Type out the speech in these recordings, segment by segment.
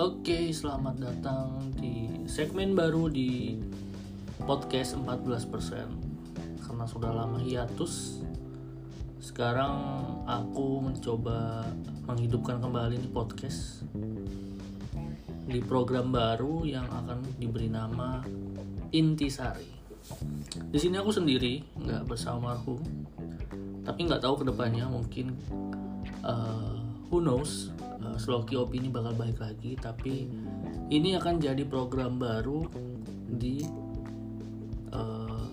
Oke, selamat datang di segmen baru di podcast 14% Karena sudah lama hiatus Sekarang aku mencoba menghidupkan kembali di podcast Di program baru yang akan diberi nama Intisari. Di sini aku sendiri, nggak bersama marhum Tapi nggak tahu ke depannya mungkin uh, who knows uh, Sloki Opini bakal baik lagi tapi ini akan jadi program baru di uh,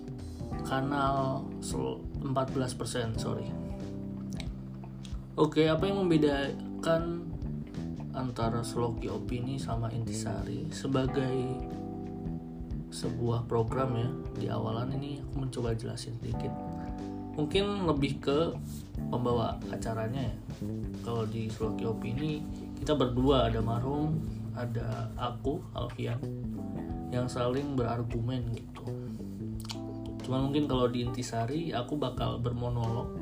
kanal 14% sorry. Oke apa yang membedakan antara Sloki Opini sama Intisari? Sebagai sebuah program ya di awalan ini aku mencoba jelasin sedikit mungkin lebih ke pembawa acaranya ya. Kalau di Sloki Opini kita berdua ada Marum ada aku Alfian yang saling berargumen gitu. Cuman mungkin kalau di Intisari aku bakal bermonolog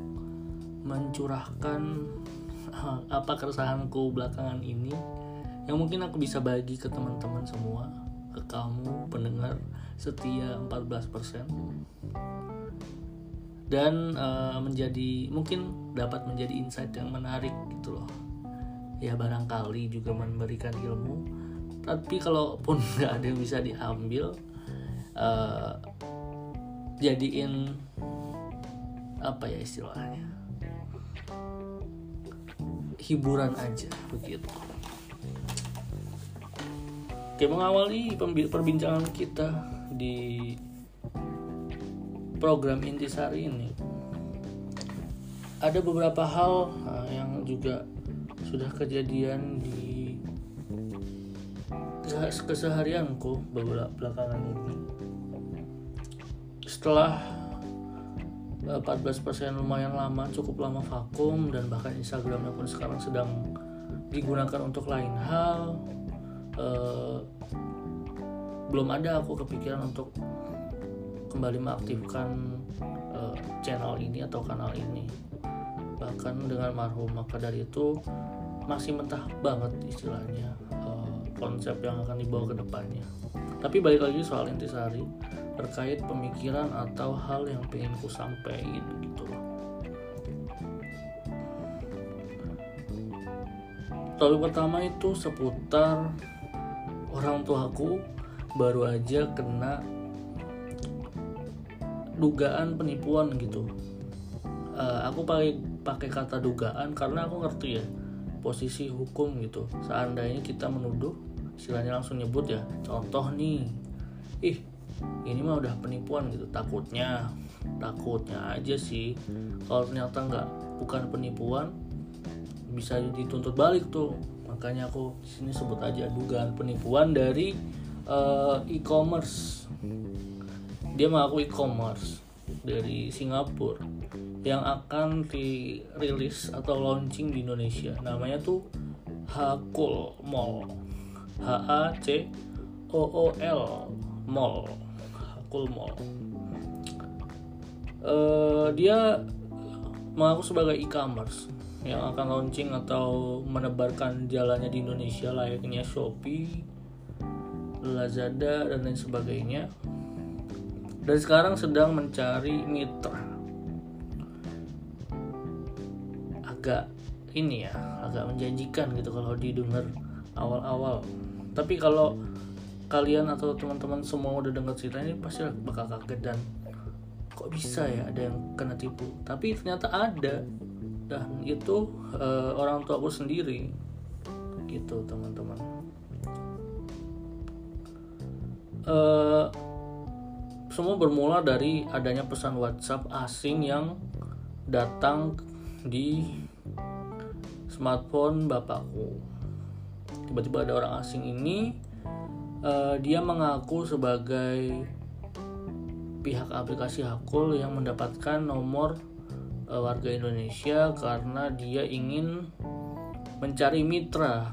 mencurahkan apa keresahanku belakangan ini yang mungkin aku bisa bagi ke teman-teman semua ke kamu pendengar setia 14% dan uh, menjadi mungkin dapat menjadi insight yang menarik gitu loh. Ya barangkali juga memberikan ilmu tapi kalaupun nggak ada yang bisa diambil uh, jadiin apa ya istilahnya hiburan aja begitu. Oke mengawali perbincangan kita di program intisari ini. Ada beberapa hal uh, yang juga sudah kejadian di keseharianku beberapa belakangan ini. Setelah 14% lumayan lama cukup lama vakum dan bahkan Instagramnya pun sekarang sedang digunakan untuk lain hal uh, belum ada aku kepikiran untuk kembali mengaktifkan uh, channel ini atau kanal ini. Bahkan dengan marhum maka dari itu masih mentah banget istilahnya uh, konsep yang akan dibawa ke depannya. Tapi balik lagi soal intisari terkait pemikiran atau hal yang pengen ku sampaikan gitu topik pertama itu seputar orang tuaku baru aja kena dugaan penipuan gitu. Uh, aku pakai pakai kata dugaan karena aku ngerti ya posisi hukum gitu. Seandainya kita menuduh istilahnya langsung nyebut ya contoh nih. Ih ini mah udah penipuan gitu. Takutnya takutnya aja sih. Kalau ternyata nggak bukan penipuan bisa dituntut balik tuh. Makanya aku sini sebut aja dugaan penipuan dari uh, e-commerce dia mengaku e-commerce dari Singapura yang akan dirilis atau launching di Indonesia. Namanya tuh Hakul Mall. H A C O O L Mall. Hakul Mall. Uh, dia mengaku sebagai e-commerce yang akan launching atau menebarkan jalannya di Indonesia layaknya Shopee, Lazada dan lain sebagainya dan sekarang sedang mencari mitra. Agak ini ya agak menjanjikan gitu kalau didengar awal-awal. Tapi kalau kalian atau teman-teman semua udah dengar cerita ini pasti bakal kaget dan kok bisa ya ada yang kena tipu. Tapi ternyata ada. Dan itu uh, orang tua aku sendiri. Gitu teman-teman. Uh, semua bermula dari adanya pesan WhatsApp asing yang datang di smartphone bapakku. Tiba-tiba ada orang asing ini, uh, dia mengaku sebagai pihak aplikasi Hakul yang mendapatkan nomor uh, warga Indonesia karena dia ingin mencari mitra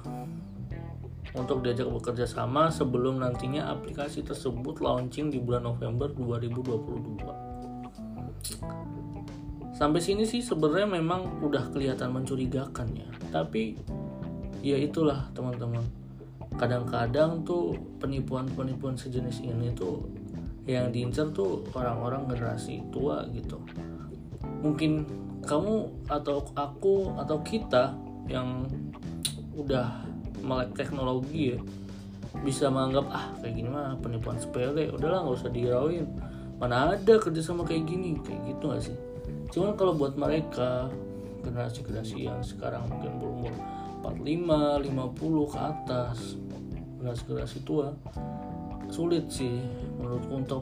untuk diajak bekerja sama sebelum nantinya aplikasi tersebut launching di bulan November 2022. Sampai sini sih sebenarnya memang udah kelihatan mencurigakan ya. Tapi ya itulah teman-teman. kadang-kadang tuh penipuan-penipuan sejenis ini tuh yang diincar tuh orang-orang generasi tua gitu mungkin kamu atau aku atau kita yang udah melek teknologi ya. Bisa menganggap ah kayak gini mah penipuan sepele udahlah nggak usah dirauin mana ada kerjasama kayak gini kayak gitu gak sih? Cuman kalau buat mereka generasi-generasi yang sekarang mungkin berumur 45, 50 ke atas generasi-generasi tua sulit sih menurutku untuk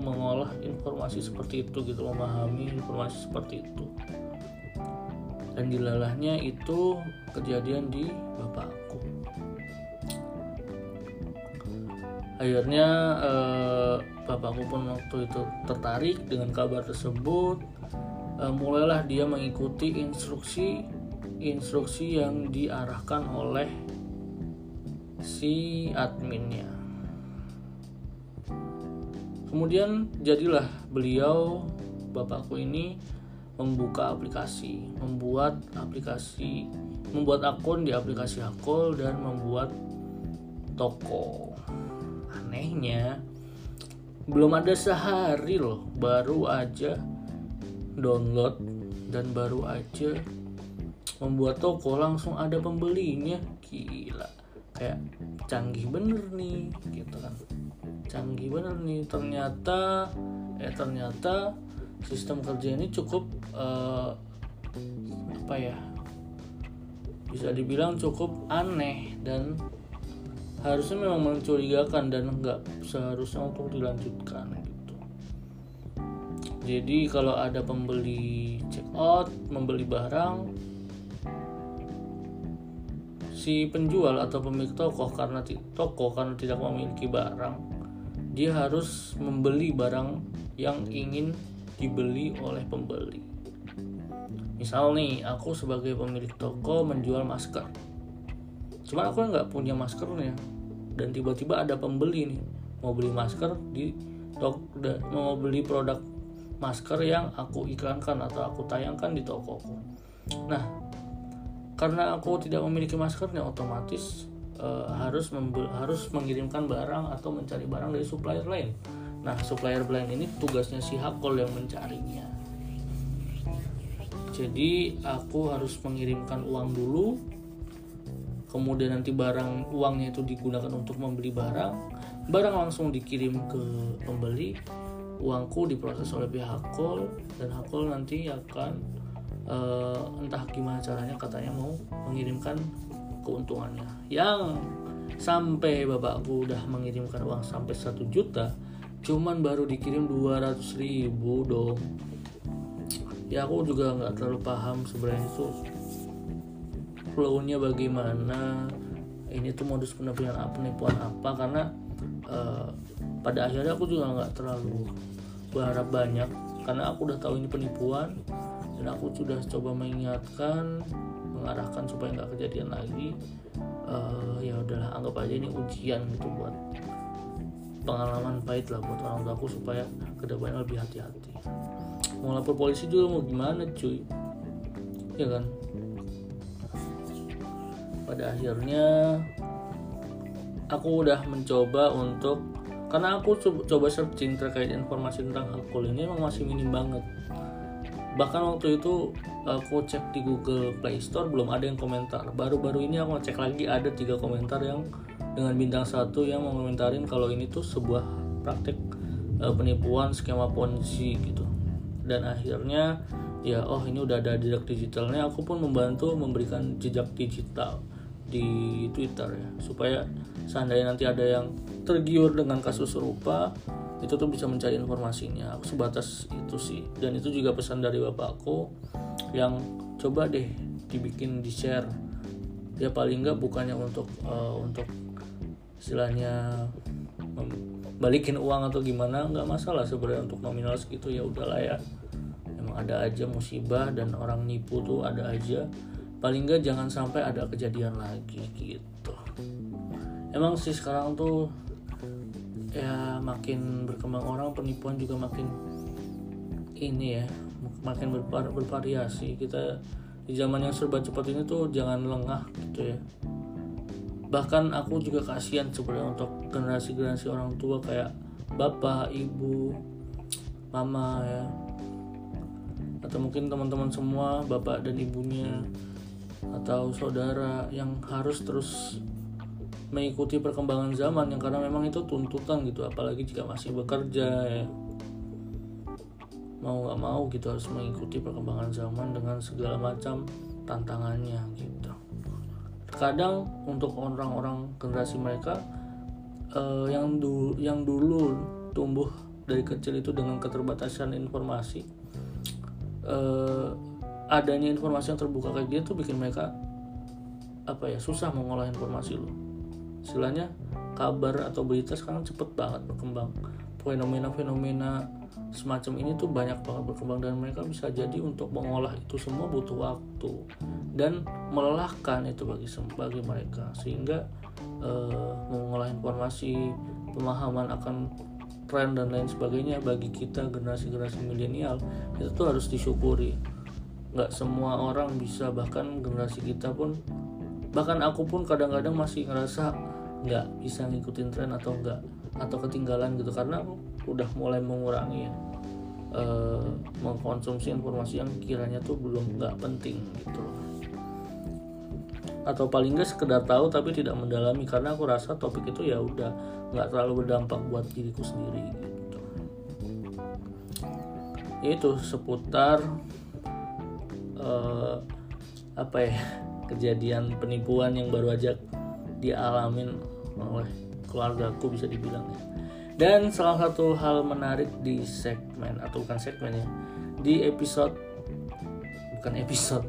mengolah informasi seperti itu gitu memahami informasi seperti itu. Dan dilalahnya itu kejadian di bapakku akhirnya eh, bapakku pun waktu itu tertarik dengan kabar tersebut eh, mulailah dia mengikuti instruksi instruksi yang diarahkan oleh si adminnya. Kemudian jadilah beliau bapakku ini membuka aplikasi membuat aplikasi membuat akun di aplikasi Hakol dan membuat toko anehnya belum ada sehari loh baru aja download dan baru aja membuat toko langsung ada pembelinya. Gila kayak canggih bener nih gitu kan. Canggih bener nih ternyata eh ternyata sistem kerja ini cukup uh, apa ya bisa dibilang cukup aneh dan harusnya memang mencurigakan dan nggak seharusnya untuk dilanjutkan gitu. Jadi kalau ada pembeli check out, membeli barang, si penjual atau pemilik toko karena toko karena tidak memiliki barang, dia harus membeli barang yang ingin dibeli oleh pembeli. Misal nih, aku sebagai pemilik toko menjual masker. Cuma aku nggak punya maskernya, dan tiba-tiba ada pembeli nih mau beli masker di toko, mau beli produk masker yang aku iklankan atau aku tayangkan di tokoku. Nah, karena aku tidak memiliki maskernya, otomatis uh, harus harus mengirimkan barang atau mencari barang dari supplier lain Nah, supplier blind ini tugasnya si Hakol yang mencarinya. Jadi, aku harus mengirimkan uang dulu. Kemudian nanti barang uangnya itu digunakan untuk membeli barang. Barang langsung dikirim ke pembeli. Uangku diproses oleh pihak Hakol dan Hakol nanti akan uh, entah gimana caranya katanya mau mengirimkan keuntungannya. Yang sampai bapakku udah mengirimkan uang sampai satu juta, cuman baru dikirim 200 ribu dong ya aku juga nggak terlalu paham sebenarnya itu flownya bagaimana ini tuh modus penipuan apa penipuan apa karena uh, pada akhirnya aku juga nggak terlalu berharap banyak karena aku udah tahu ini penipuan dan aku sudah coba mengingatkan mengarahkan supaya nggak kejadian lagi uh, ya udahlah anggap aja ini ujian gitu buat pengalaman pahit lah buat orang tua aku supaya ke depannya lebih hati-hati. Mau lapor polisi juga mau gimana cuy. Ya kan pada akhirnya aku udah mencoba untuk karena aku coba searching terkait informasi tentang hakul ini emang masih minim banget. Bahkan waktu itu aku cek di Google Play Store belum ada yang komentar. Baru-baru ini aku cek lagi ada tiga komentar yang dengan bintang satu yang mengomentarin kalau ini tuh sebuah praktik uh, penipuan skema ponzi gitu. Dan akhirnya ya oh ini udah ada jejak digitalnya. Aku pun membantu memberikan jejak digital di Twitter ya. Supaya seandainya nanti ada yang tergiur dengan kasus serupa itu tuh bisa mencari informasinya. Aku sebatas itu sih. Dan itu juga pesan dari bapakku yang coba deh dibikin di share ya paling nggak bukannya untuk uh, untuk istilahnya balikin uang atau gimana nggak masalah sebenarnya untuk nominal segitu. Ya udahlah ya. Emang ada aja musibah dan orang nipu tuh ada aja paling nggak jangan sampai ada kejadian lagi gitu. Emang sih sekarang tuh ya makin berkembang orang penipuan juga makin ini ya makin bervar bervariasi. Kita di zaman yang serba cepat ini tuh jangan lengah gitu ya. Bahkan aku juga kasihan sebenarnya untuk generasi-generasi orang tua kayak bapak, ibu, mama ya. Atau mungkin teman-teman semua bapak dan ibunya atau saudara yang harus terus mengikuti perkembangan zaman yang karena memang itu tuntutan gitu apalagi jika masih bekerja ya. Mau nggak mau gitu harus mengikuti perkembangan zaman dengan segala macam tantangannya gitu. Kadang untuk orang-orang generasi mereka uh, yang dulu yang dulu tumbuh dari kecil itu dengan keterbatasan informasi uh, adanya informasi yang terbuka kayak gitu bikin mereka apa ya susah mengolah informasi lo istilahnya kabar atau berita sekarang cepet banget berkembang. Fenomena-fenomena semacam ini tuh banyak banget berkembang dan mereka bisa jadi untuk mengolah itu semua butuh waktu dan melelahkan itu bagi bagi mereka. Sehingga uh, mengolah informasi pemahaman akan tren dan lain sebagainya bagi kita generasi-generasi milenial itu tuh harus disyukuri nggak semua orang bisa bahkan generasi kita pun bahkan aku pun kadang-kadang masih ngerasa nggak bisa ngikutin tren atau enggak atau ketinggalan gitu karena udah mulai mengurangi ya uh, mengkonsumsi informasi yang kiranya tuh belum nggak penting gitu atau paling nggak sekedar tahu tapi tidak mendalami karena aku rasa topik itu ya udah nggak terlalu berdampak buat diriku sendiri gitu. Itu seputar uh, apa ya kejadian penipuan yang baru aja dialamin oleh keluargaku bisa dibilang ya dan salah satu hal menarik di segmen atau bukan segmen ya, di episode bukan episode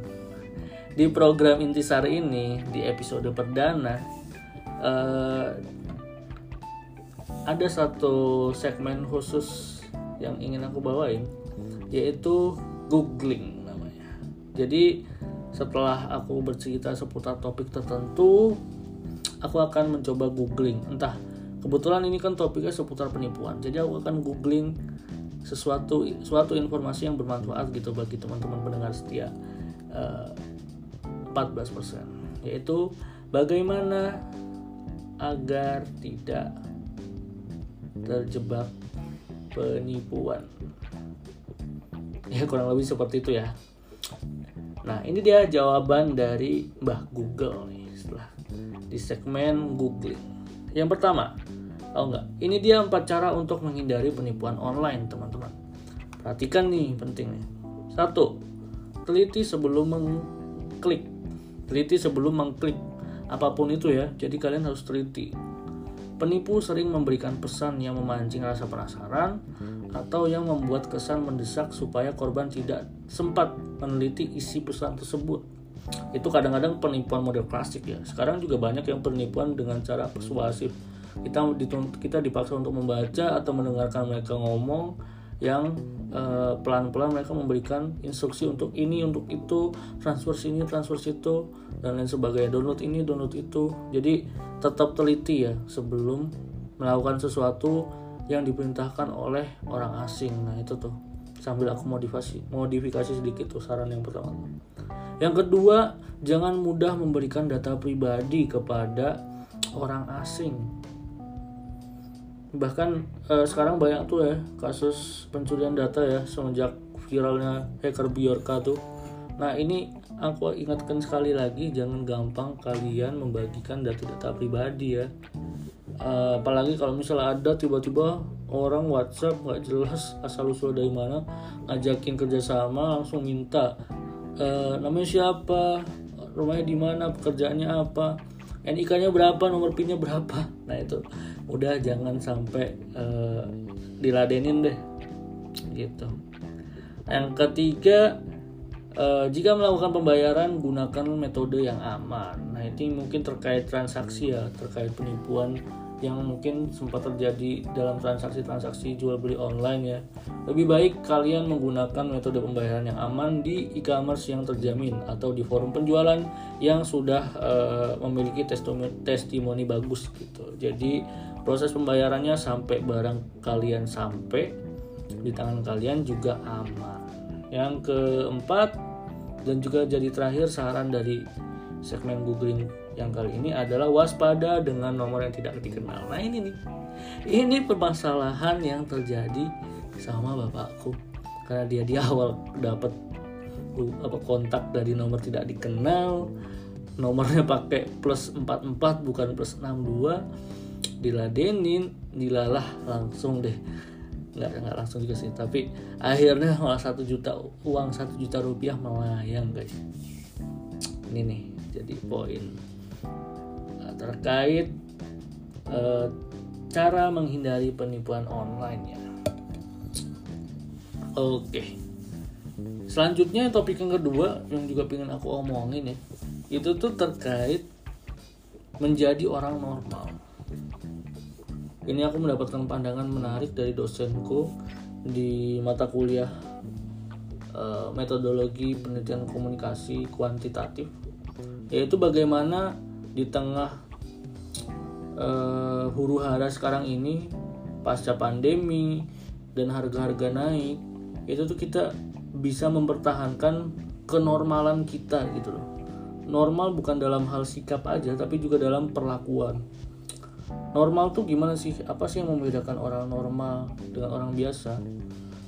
di program Intisari ini di episode perdana uh, ada satu segmen khusus yang ingin aku bawain yaitu googling. Jadi setelah aku bercerita seputar topik tertentu, aku akan mencoba googling. Entah kebetulan ini kan topiknya seputar penipuan. Jadi aku akan googling sesuatu suatu informasi yang bermanfaat gitu bagi teman-teman pendengar setia uh, eh, 14% yaitu bagaimana agar tidak terjebak penipuan. Ya kurang lebih seperti itu ya nah ini dia jawaban dari Mbah Google nih setelah di segmen googling yang pertama Oh enggak, ini dia empat cara untuk menghindari penipuan online, teman-teman. Perhatikan nih, penting nih. Satu, teliti sebelum mengklik. Teliti sebelum mengklik apa pun itu ya. Jadi kalian harus teliti. Penipu sering memberikan pesan yang memancing rasa penasaran atau yang membuat kesan mendesak supaya korban tidak sempat meneliti isi pesan tersebut. Itu kadang-kadang penipuan model klasik ya. Sekarang juga banyak yang penipuan dengan cara persuasif. Kita kita dipaksa untuk membaca atau mendengarkan mereka ngomong yang eh, pelan-pelan uh, mereka memberikan instruksi untuk ini untuk itu transfer sini transfer situ dan lain sebagainya. Download ini download itu. Jadi tetap teliti ya sebelum melakukan sesuatu yang diperintahkan oleh orang asing. Nah itu tuh sambil aku modifikasi modifikasi sedikit tuh saran yang pertama. Yang kedua jangan mudah memberikan data pribadi kepada orang asing. Bahkan eh, sekarang banyak tuh ya kasus pencurian data ya semenjak viralnya hacker Bjorka tuh. Nah ini aku ingatkan sekali lagi jangan gampang kalian membagikan data-data pribadi ya. Uh, apalagi kalau misalnya ada tiba-tiba orang WhatsApp nggak jelas asal usul dari mana ngajakin kerjasama langsung minta uh, namanya siapa? Rumahnya di mana? Pekerjaannya apa? NIK-nya berapa? Nomor PIN-nya berapa? Nah itu udah jangan sampai uh, diladenin deh gitu. Yang ketiga uh, jika melakukan pembayaran gunakan metode yang aman. Nah ini mungkin terkait transaksi ya terkait penipuan yang mungkin sempat terjadi dalam transaksi-transaksi jual beli online ya. Lebih baik kalian menggunakan metode pembayaran yang aman di e-commerce yang terjamin atau di forum penjualan yang sudah uh, memiliki testimoni, testimoni bagus gitu. Jadi proses pembayarannya sampai barang kalian sampai di tangan kalian juga aman. Yang keempat dan juga jadi terakhir saran dari segmen googling yang kali ini adalah waspada dengan nomor yang tidak dikenal. Nah ini nih, ini permasalahan yang terjadi sama bapakku. Karena dia di awal dapat apa kontak dari nomor tidak dikenal, nomornya pakai plus 44 bukan plus 62 diladenin dilalah langsung deh. Nggak nggak langsung juga sih tapi akhirnya malah satu juta uang satu juta rupiah melayang guys. Ini nih jadi poin. Nah, terkait uh, cara menghindari penipuan online ya. Oke. Selanjutnya topik yang kedua yang juga pengen aku omongin ya itu tuh terkait menjadi orang normal. Ini aku mendapatkan pandangan menarik dari dosenku di mata kuliah uh, metodologi penelitian komunikasi kuantitatif yaitu bagaimana di tengah uh, huru hara sekarang ini pasca pandemi dan harga-harga naik itu tuh kita bisa mempertahankan kenormalan kita gitu loh. Normal bukan dalam hal sikap aja tapi juga dalam perlakuan. Normal tuh gimana sih? Apa sih yang membedakan orang normal dengan orang biasa?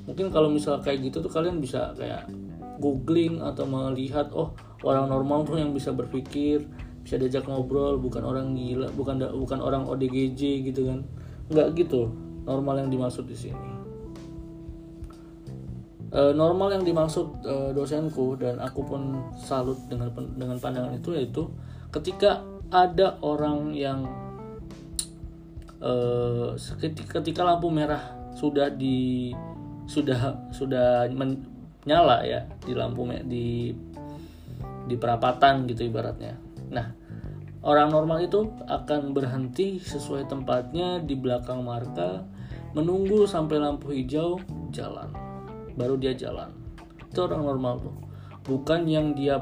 Mungkin kalau misal kayak gitu tuh kalian bisa kayak googling atau melihat oh orang normal tuh yang bisa berpikir bisa diajak ngobrol bukan orang gila bukan bukan orang ODGJ gitu kan. Nggak gitu normal yang dimaksud di sini. E, normal yang dimaksud e, dosenku dan aku pun salut dengan dengan pandangan itu yaitu ketika ada orang yang uh, ketika lampu merah sudah di sudah sudah menyala ya di lampu di di perapatan gitu ibaratnya. Nah, orang normal itu akan berhenti sesuai tempatnya di belakang marka, menunggu sampai lampu hijau jalan, baru dia jalan. Itu orang normal tuh, bukan yang dia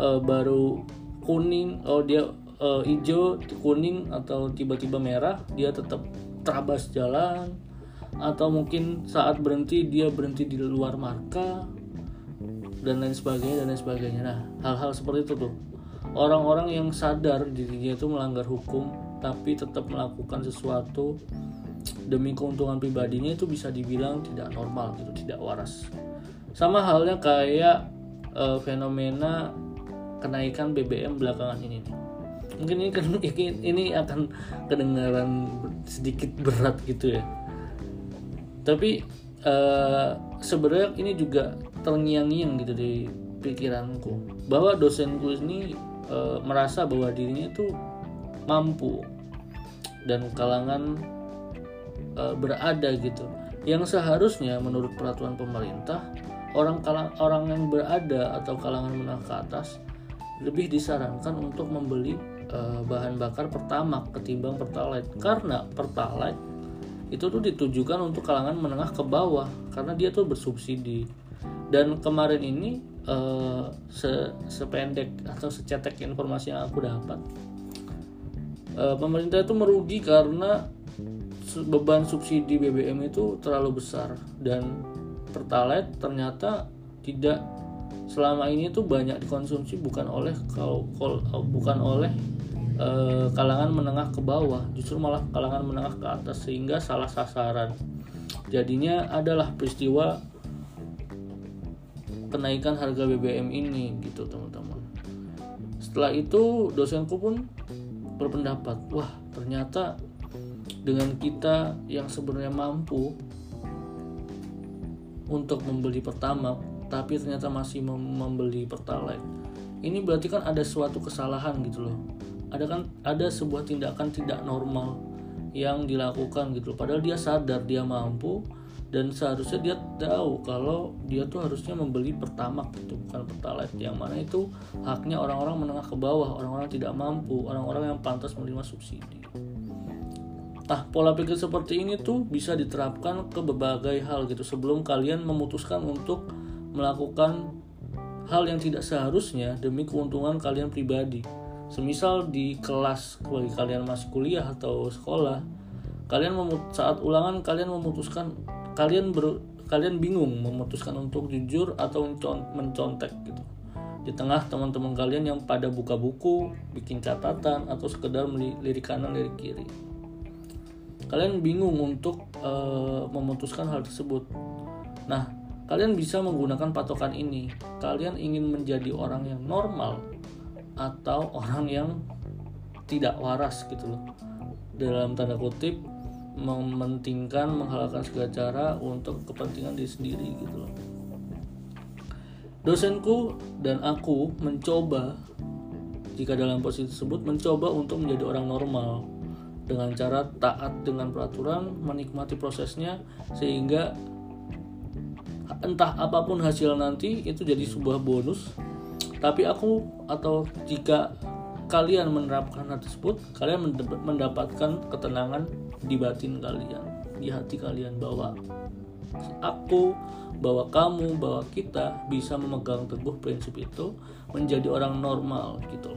uh, baru kuning, oh dia uh, hijau kuning atau tiba-tiba merah dia tetap terabas jalan atau mungkin saat berhenti dia berhenti di luar marka dan lain sebagainya dan lain sebagainya. Nah hal-hal seperti itu tuh. Orang-orang yang sadar dirinya itu melanggar hukum tapi tetap melakukan sesuatu demi keuntungan pribadinya itu bisa dibilang tidak normal gitu tidak waras. Sama halnya kayak uh, fenomena kenaikan BBM belakangan ini nih. Mungkin ini kan ini akan kedengaran sedikit berat gitu ya tapi uh, sebenarnya ini juga terngiang-ngiang gitu di pikiranku. Bahwa dosenku ini uh, merasa bahwa dirinya itu mampu dan kalangan uh, berada gitu. Yang seharusnya menurut peraturan pemerintah orang kalang orang yang berada atau kalangan menengah ke atas lebih disarankan untuk membeli uh, bahan bakar pertama ketimbang pertalite. Karena pertalite itu tuh ditujukan untuk kalangan menengah ke bawah karena dia tuh bersubsidi. Dan kemarin ini uh, se sependek atau secetek informasi yang aku dapat uh, pemerintah itu merugi karena beban subsidi BBM itu terlalu besar. Dan pertalite ternyata tidak selama ini tuh banyak dikonsumsi bukan oleh kalau bukan oleh eh, kalangan menengah ke bawah justru malah kalangan menengah ke atas sehingga salah sasaran. Jadinya adalah peristiwa kenaikan harga BBM ini gitu teman-teman. Setelah itu dosenku pun berpendapat wah ternyata dengan kita yang sebenarnya mampu untuk membeli pertama tapi ternyata masih membeli pertalite ini berarti kan ada suatu kesalahan gitu loh ada kan ada sebuah tindakan tidak normal yang dilakukan gitu padahal dia sadar dia mampu dan seharusnya dia tahu kalau dia tuh harusnya membeli pertamax gitu bukan pertalite. Yang mana itu haknya orang-orang menengah ke bawah orang-orang tidak mampu orang-orang yang pantas menerima subsidi. Nah, pola pikir seperti ini tuh bisa diterapkan ke berbagai hal gitu. Sebelum kalian memutuskan untuk melakukan hal yang tidak seharusnya demi keuntungan kalian pribadi semisal di kelas bagi kalian masih kuliah atau sekolah kalian memut saat ulangan kalian memutuskan kalian ber kalian bingung memutuskan untuk jujur atau mencontek gitu di tengah teman-teman kalian yang pada buka buku, bikin catatan atau sekedar lirik kanan lirik kiri. Kalian bingung untuk uh, memutuskan hal tersebut. Nah, kalian bisa menggunakan patokan ini. Kalian ingin menjadi orang yang normal atau orang yang tidak waras gitu loh. Dalam tanda kutip mementingkan menghalalkan segala cara untuk kepentingan diri sendiri gitu loh. Dosenku dan aku mencoba jika dalam posisi tersebut mencoba untuk menjadi orang normal dengan cara taat dengan peraturan, menikmati prosesnya sehingga entah apa pun hasil nanti itu jadi sebuah bonus. Tapi aku atau jika kalian menerapkan hal tersebut, kalian mendapatkan ketenangan di batin kalian, di hati kalian bahwa aku, bahwa kamu, bahwa kita bisa memegang teguh prinsip itu menjadi orang normal gitu.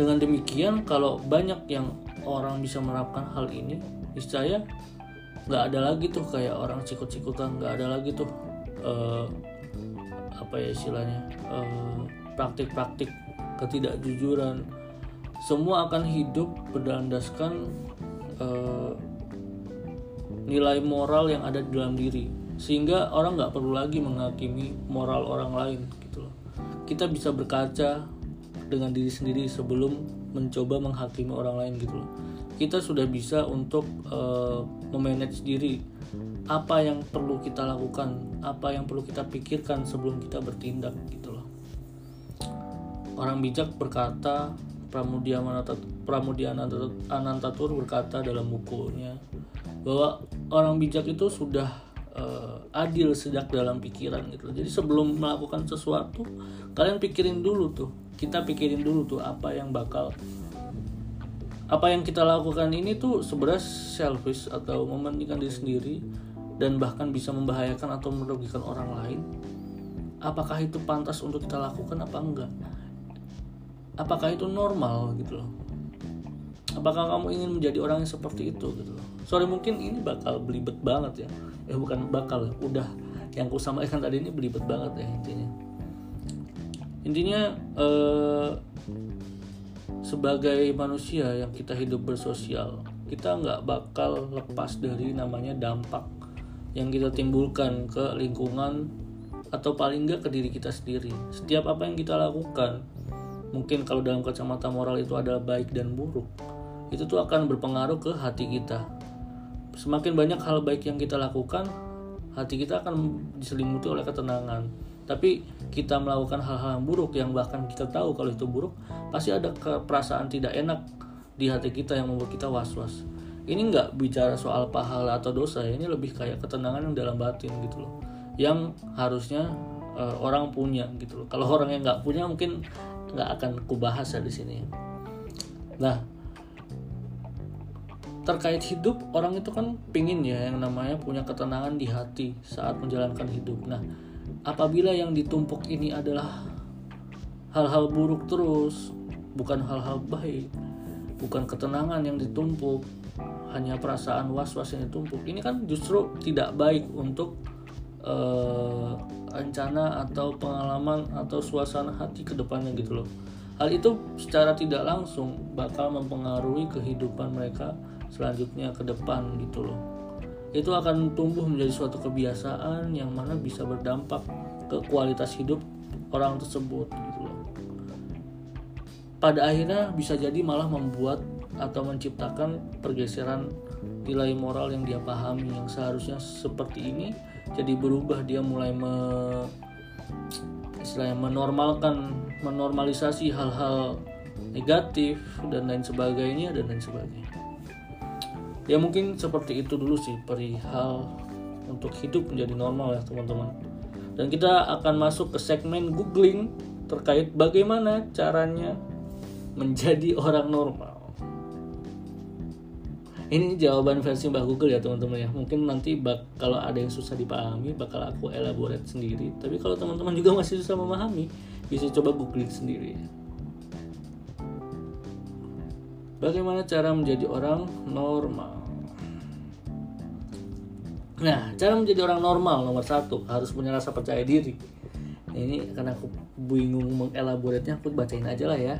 Dengan demikian, kalau banyak yang orang bisa menerapkan hal ini, niscaya nggak ada lagi tuh kayak orang cikut-cikutan, nggak ada lagi tuh uh, apa ya istilahnya uh, praktik-praktik ketidakjujuran. Semua akan hidup berdasarkan uh, nilai moral yang ada di dalam diri. Sehingga orang nggak perlu lagi menghakimi moral orang lain gitu loh. Kita bisa berkaca dengan diri sendiri sebelum mencoba menghakimi orang lain gitu loh. Kita sudah bisa untuk uh, memanage diri apa yang perlu kita lakukan apa yang perlu kita pikirkan sebelum kita bertindak gitu loh orang bijak berkata Pramudia Anantatur berkata dalam bukunya bahwa orang bijak itu sudah uh, adil sejak dalam pikiran gitu. Jadi sebelum melakukan sesuatu, kalian pikirin dulu tuh. Kita pikirin dulu tuh apa yang bakal apa yang kita lakukan ini tuh sebenarnya selfish atau mementingkan diri sendiri dan bahkan bisa membahayakan atau merugikan orang lain. Apakah itu pantas untuk kita lakukan apa enggak? apakah itu normal gitu loh apakah kamu ingin menjadi orang yang seperti itu gitu loh sorry mungkin ini bakal belibet banget ya eh bukan bakal udah yang ku sampaikan tadi ini belibet banget ya intinya intinya eh, sebagai manusia yang kita hidup bersosial kita nggak bakal lepas dari namanya dampak yang kita timbulkan ke lingkungan atau paling nggak ke diri kita sendiri. Setiap apa yang kita lakukan mungkin kalau dalam kacamata moral itu adalah baik dan buruk itu tuh akan berpengaruh ke hati kita. Semakin banyak hal baik yang kita lakukan hati kita akan diselimuti oleh ketenangan tapi kita melakukan hal-hal buruk yang bahkan kita tahu kalau itu buruk pasti ada perasaan tidak enak di hati kita yang membuat kita was-was ini nggak bicara soal pahala atau dosa ya ini lebih kayak ketenangan yang dalam batin gitu loh yang harusnya uh, orang punya gitu loh kalau orang yang nggak punya mungkin nggak akan kubahas ya di sini. Nah, terkait hidup orang itu kan pingin ya yang namanya punya ketenangan di hati saat menjalankan hidup. Nah, apabila yang ditumpuk ini adalah hal-hal buruk terus, bukan hal-hal baik, bukan ketenangan yang ditumpuk, hanya perasaan was-was yang ditumpuk. Ini kan justru tidak baik untuk uh, rencana atau pengalaman atau suasana hati ke depannya gitu loh. Hal itu secara tidak langsung bakal mempengaruhi kehidupan mereka selanjutnya ke depan gitu loh. Itu akan tumbuh menjadi suatu kebiasaan yang mana bisa berdampak ke kualitas hidup orang tersebut gitu loh. Pada akhirnya bisa jadi malah membuat atau menciptakan pergeseran nilai moral yang dia pahami yang seharusnya seperti ini jadi berubah dia mulai me, istilahnya menormalkan menormalisasi hal-hal negatif dan lain sebagainya dan lain sebagainya ya mungkin seperti itu dulu sih perihal untuk hidup menjadi normal ya teman-teman. Dan kita akan masuk ke segmen googling terkait bagaimana caranya menjadi orang normal. Ini jawaban versi Mbak Google ya teman-teman ya. Mungkin nanti bak kalau ada yang susah dipahami bakal aku elaborate sendiri. Tapi kalau teman-teman juga masih susah memahami bisa coba googling sendiri. Bagaimana cara menjadi orang normal Nah, cara menjadi orang normal nomor satu harus punya rasa percaya diri. Ini karena aku bingung mengelaboratnya, aku bacain aja lah ya.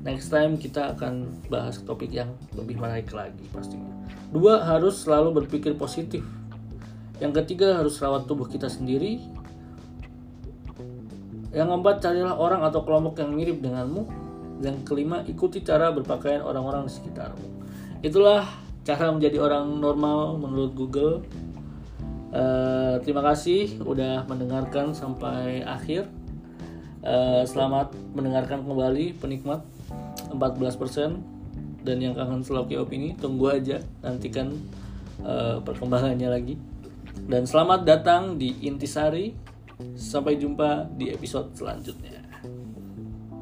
Next time kita akan bahas topik yang lebih menarik lagi pastinya. Dua harus selalu berpikir positif. Yang ketiga harus rawat tubuh kita sendiri. Yang keempat carilah orang atau kelompok yang mirip denganmu. Yang kelima ikuti cara berpakaian orang-orang di sekitarmu. Itulah cara menjadi orang normal menurut Google Uh, terima kasih udah mendengarkan sampai akhir. Uh, selamat mendengarkan kembali penikmat 14% dan yang kangen Sloki Opini tunggu aja nantikan uh, perkembangannya lagi. Dan selamat datang di Intisari. Sampai jumpa di episode selanjutnya.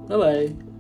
Bye bye.